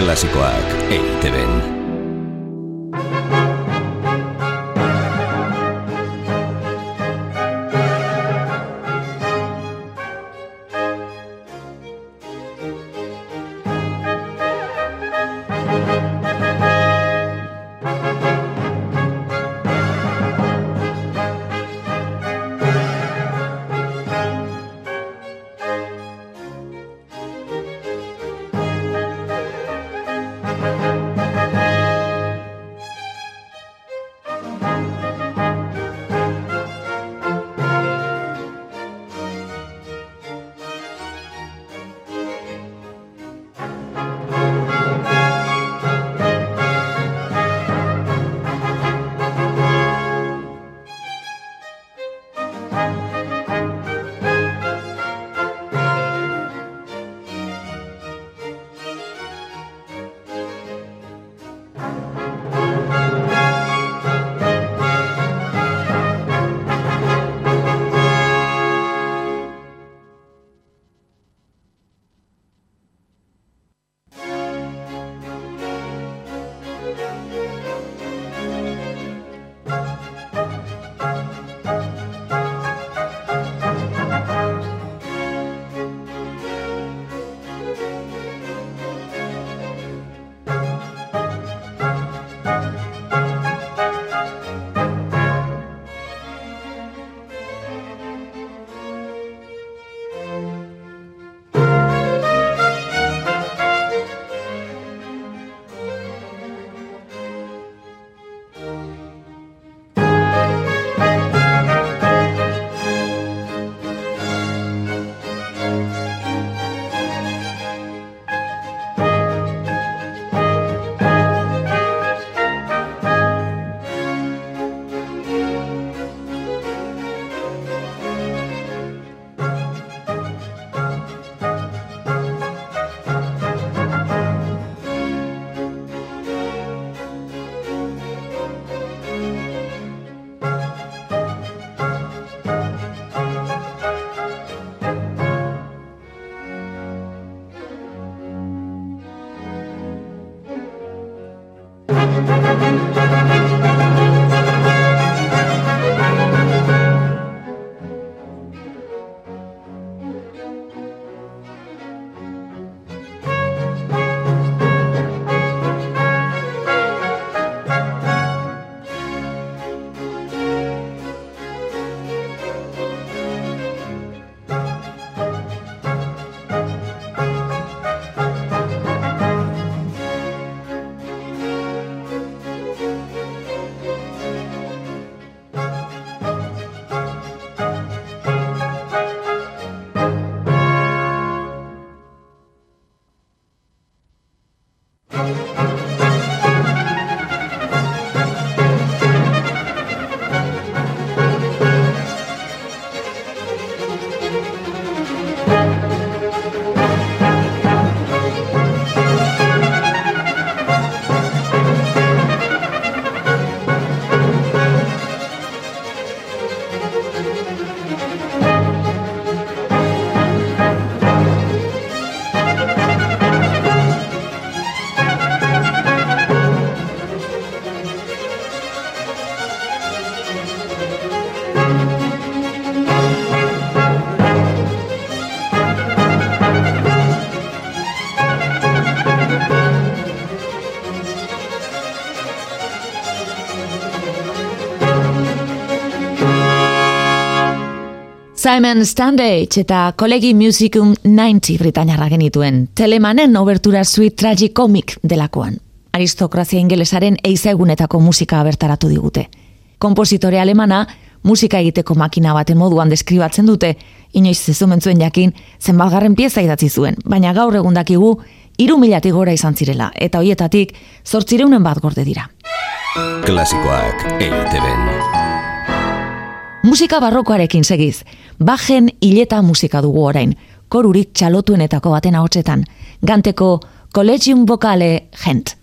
Klasikoak EITB-en. Simon Standage eta kolegi Musicum 90 Britaniarra genituen, telemanen obertura suite tragikomik delakoan. Aristokrazia ingelesaren eizagunetako musika bertaratu digute. Kompositore alemana, musika egiteko makina baten moduan deskribatzen dute, inoiz zezumentzuen jakin, zenbalgarren pieza idatzi zuen, baina gaur egun dakigu, iru milatik gora izan zirela, eta hoietatik, zortzireunen bat gorde dira. Klasikoak EITB-en. Musika barrokoarekin segiz, bajen hileta musika dugu orain, korurik txalotuenetako baten ahotsetan, ganteko Collegium Vocale Gent.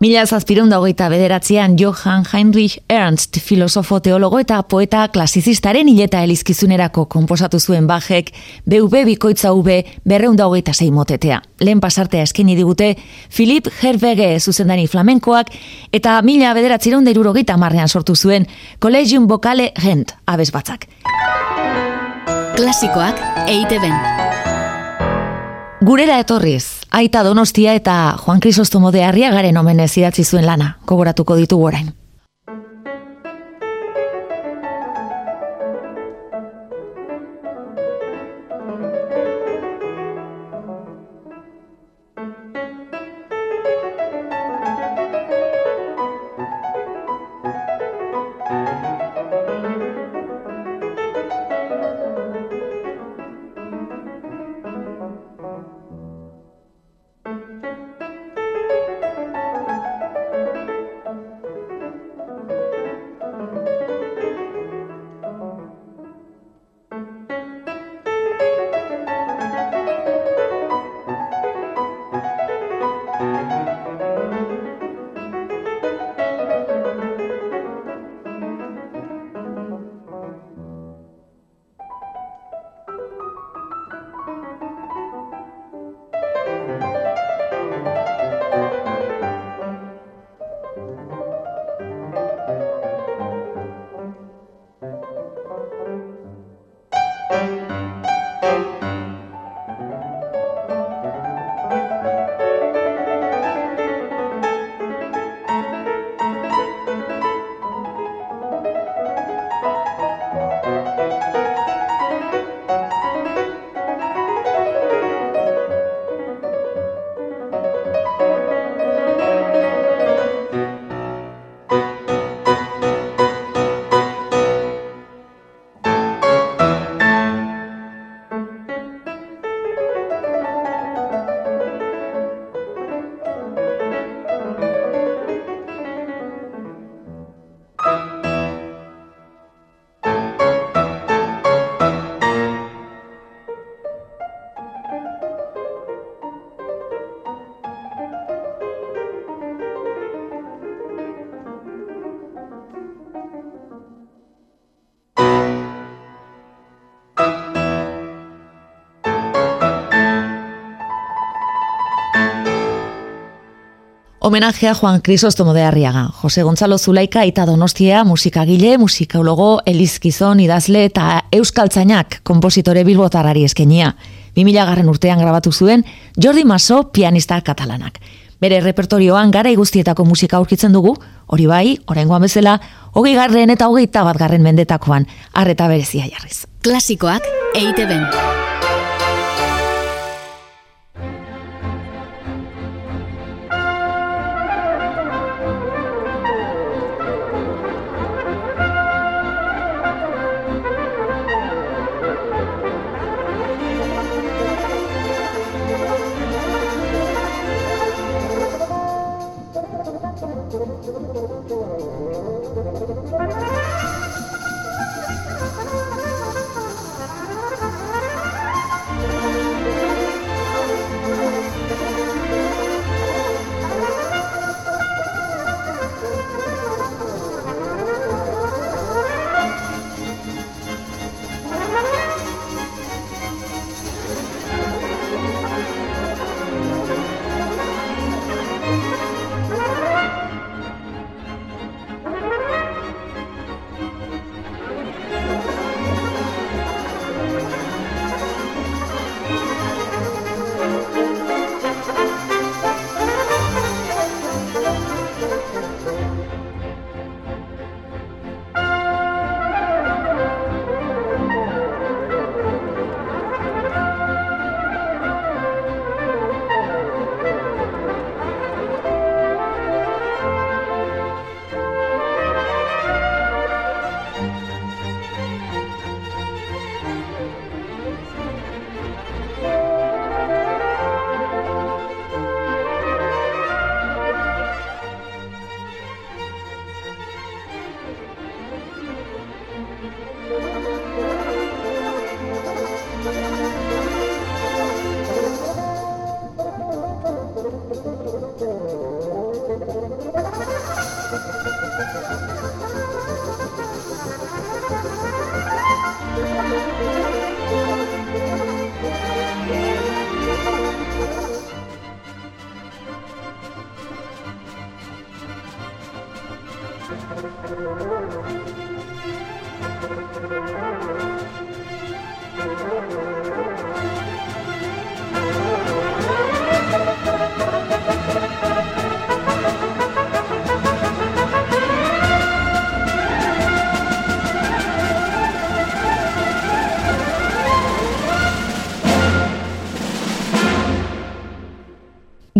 Mila zazpireunda hogeita bederatzean Johann Heinrich Ernst, filosofo teologo eta poeta klasizistaren hileta elizkizunerako komposatu zuen bajek, BUB bikoitza UB berreunda hogeita zei motetea. Lehen pasartea eskeni digute, Philip Herwege zuzendani flamenkoak, eta mila bederatzireunda irurogeita marrean sortu zuen, Collegium Vocale Gent, abez batzak. Klasikoak eite ben. Gurera etorriz, Aita Donostia eta Juan Crisostomo de Arriagaren omenez idatzi zuen lana, kogoratuko ditugu orain. Homenajea Juan Crisostomo de Arriaga, Jose Gonzalo Zulaika eta Donostia musikagile, musikologo, elizkizon, idazle eta euskaltzainak kompositore bilbotarari eskenia. 2000 garren urtean grabatu zuen Jordi Maso pianista katalanak. Bere repertorioan gara iguztietako musika aurkitzen dugu, hori bai, oraingoan bezala, hogei garren eta hogeita bat garren mendetakoan, arreta berezia jarriz. Klasikoak eite ben.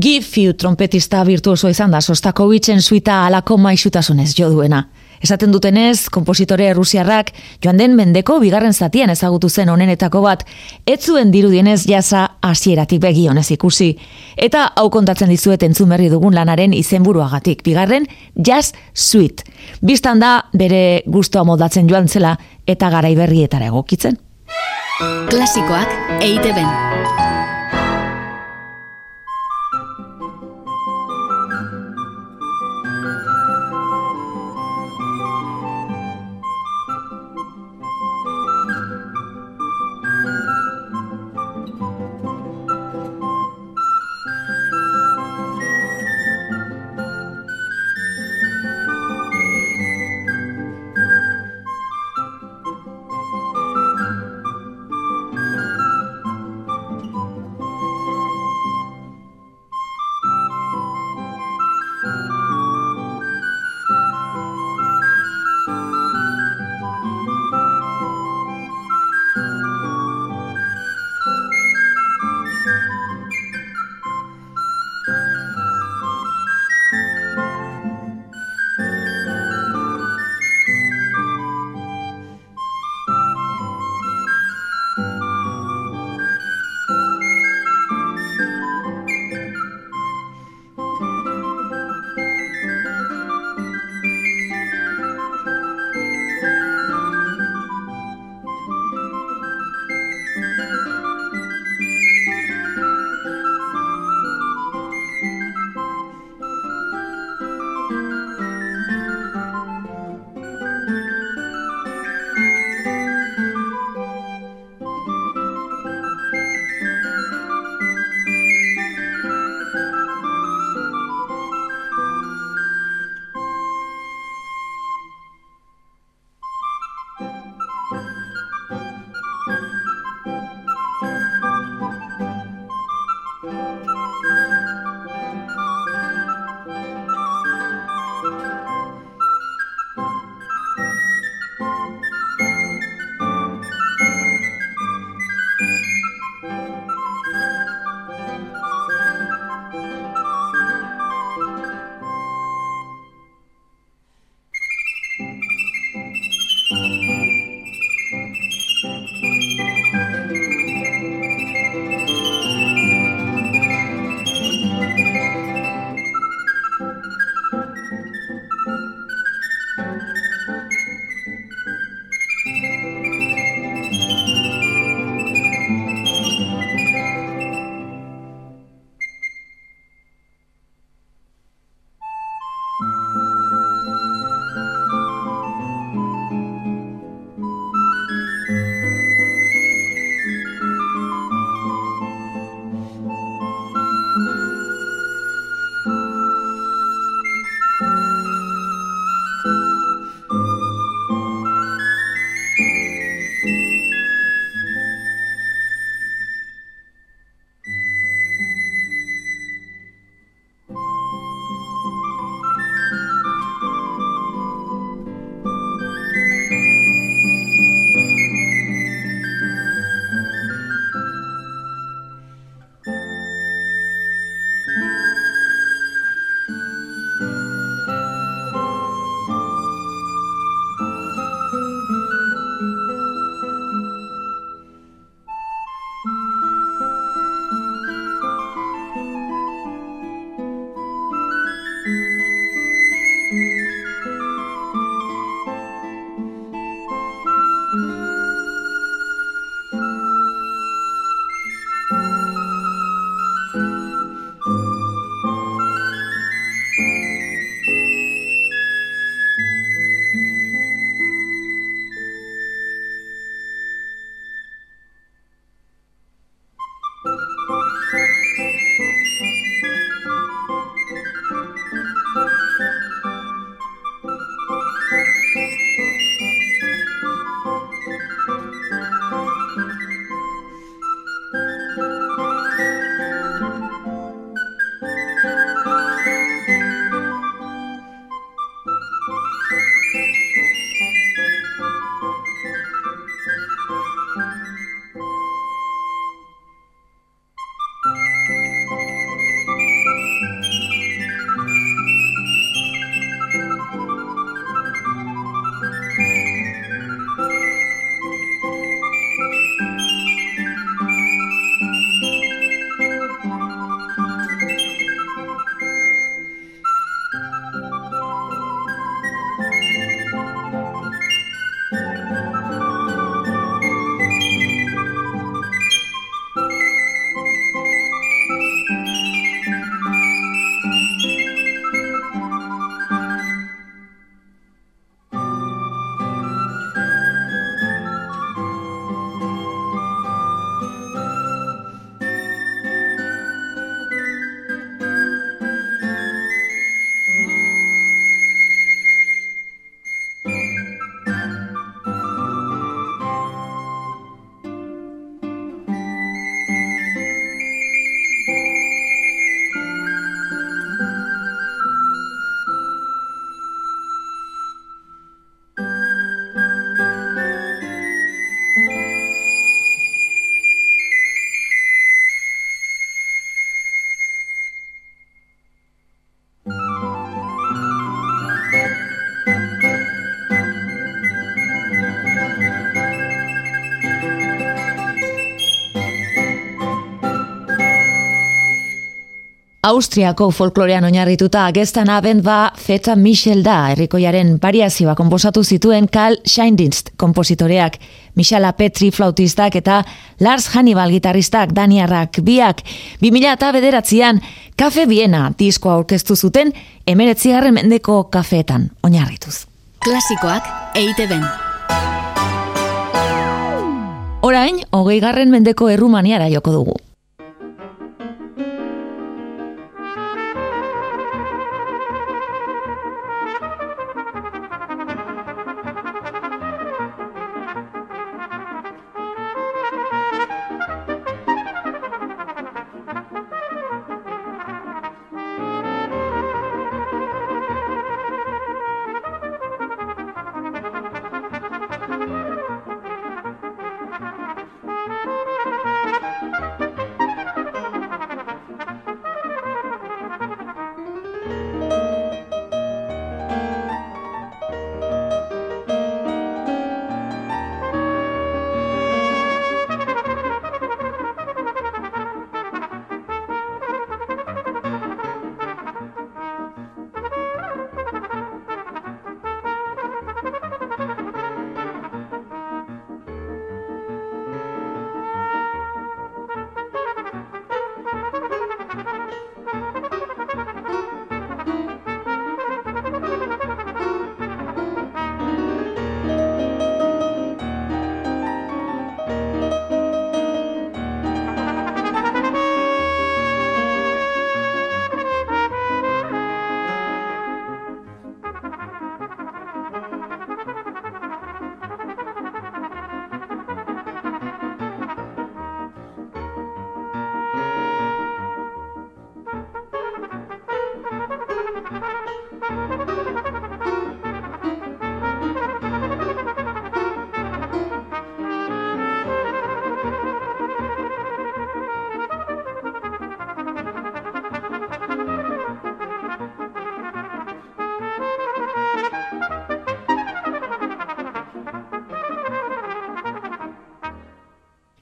Gifiu trompetista virtuoso izan da Sostakovitzen suita alako maixutasunez jo duena. Esaten dutenez, kompositore rusiarrak joan den mendeko bigarren zatian ezagutu zen onenetako bat, ez zuen dirudienez jasa hasieratik begionez ikusi. Eta hau kontatzen dizuet entzumerri dugun lanaren izenburuagatik, bigarren jazz suite. Bistan da bere gustoa modatzen joan zela eta garaiberrietara egokitzen. Klasikoak EITB. Austriako folklorean oinarrituta gestan abend ba Feta Michel da herrikoiaren variazioa konposatu zituen Karl Scheindinst kompositoreak, Michela Petri flautistak eta Lars Hannibal gitarristak Daniarrak biak 2000 eta bederatzean Kafe Viena diskoa aurkeztu zuten emeretzigarren mendeko kafeetan oinarrituz. Klasikoak EITB-en. Orain, hogei garren mendeko errumaniara joko dugu.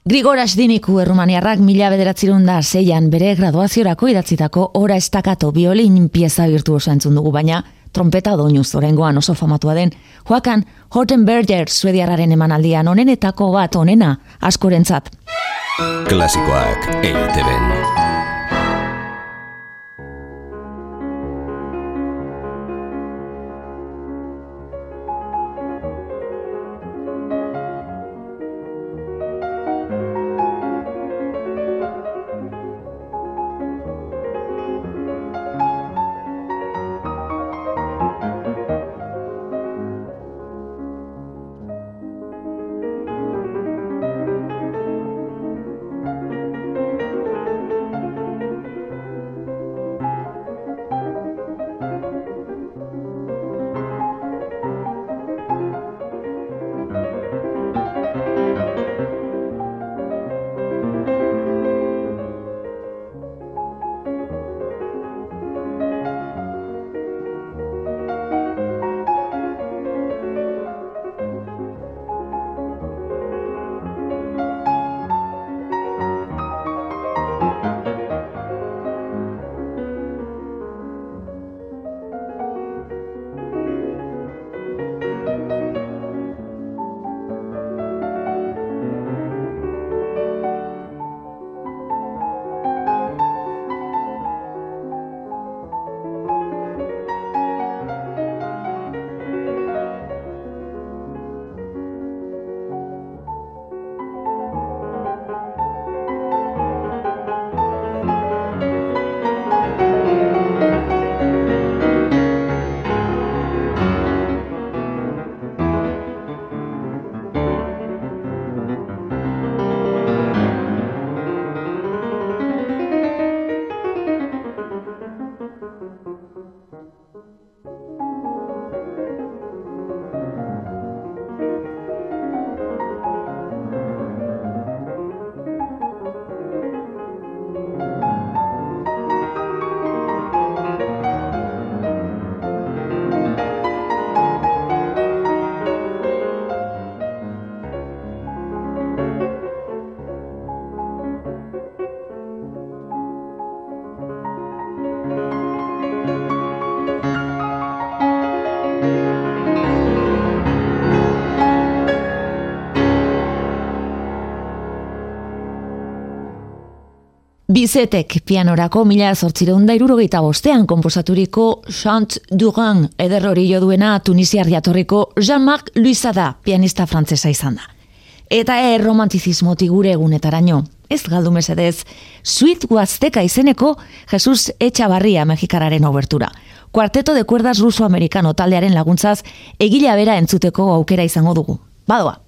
Grigor Asdiniku errumaniarrak mila bederatzerun da zeian bere graduaziorako idatzitako ora estakato biolin pieza virtuoso entzun dugu, baina trompeta doinuz orengoan oso famatua den. Joakan, Hortenberger suediarraren emanaldian onenetako bat onena askorentzat. Klasikoak EITB-en. Bizetek pianorako mila zortzireun da irurogeita bostean komposaturiko Chant Duran ederrori jo duena Tunisiar jatorriko Jean-Marc Luisada pianista frantzesa izan da. Eta e romantizismoti gure egunetaraino, ez galdu mesedez, Sweet Guazteka izeneko Jesus Etxabarria mexikararen obertura. Kuarteto de cuerdas ruso-amerikano taldearen laguntzaz egila bera entzuteko aukera izango dugu. Badoa!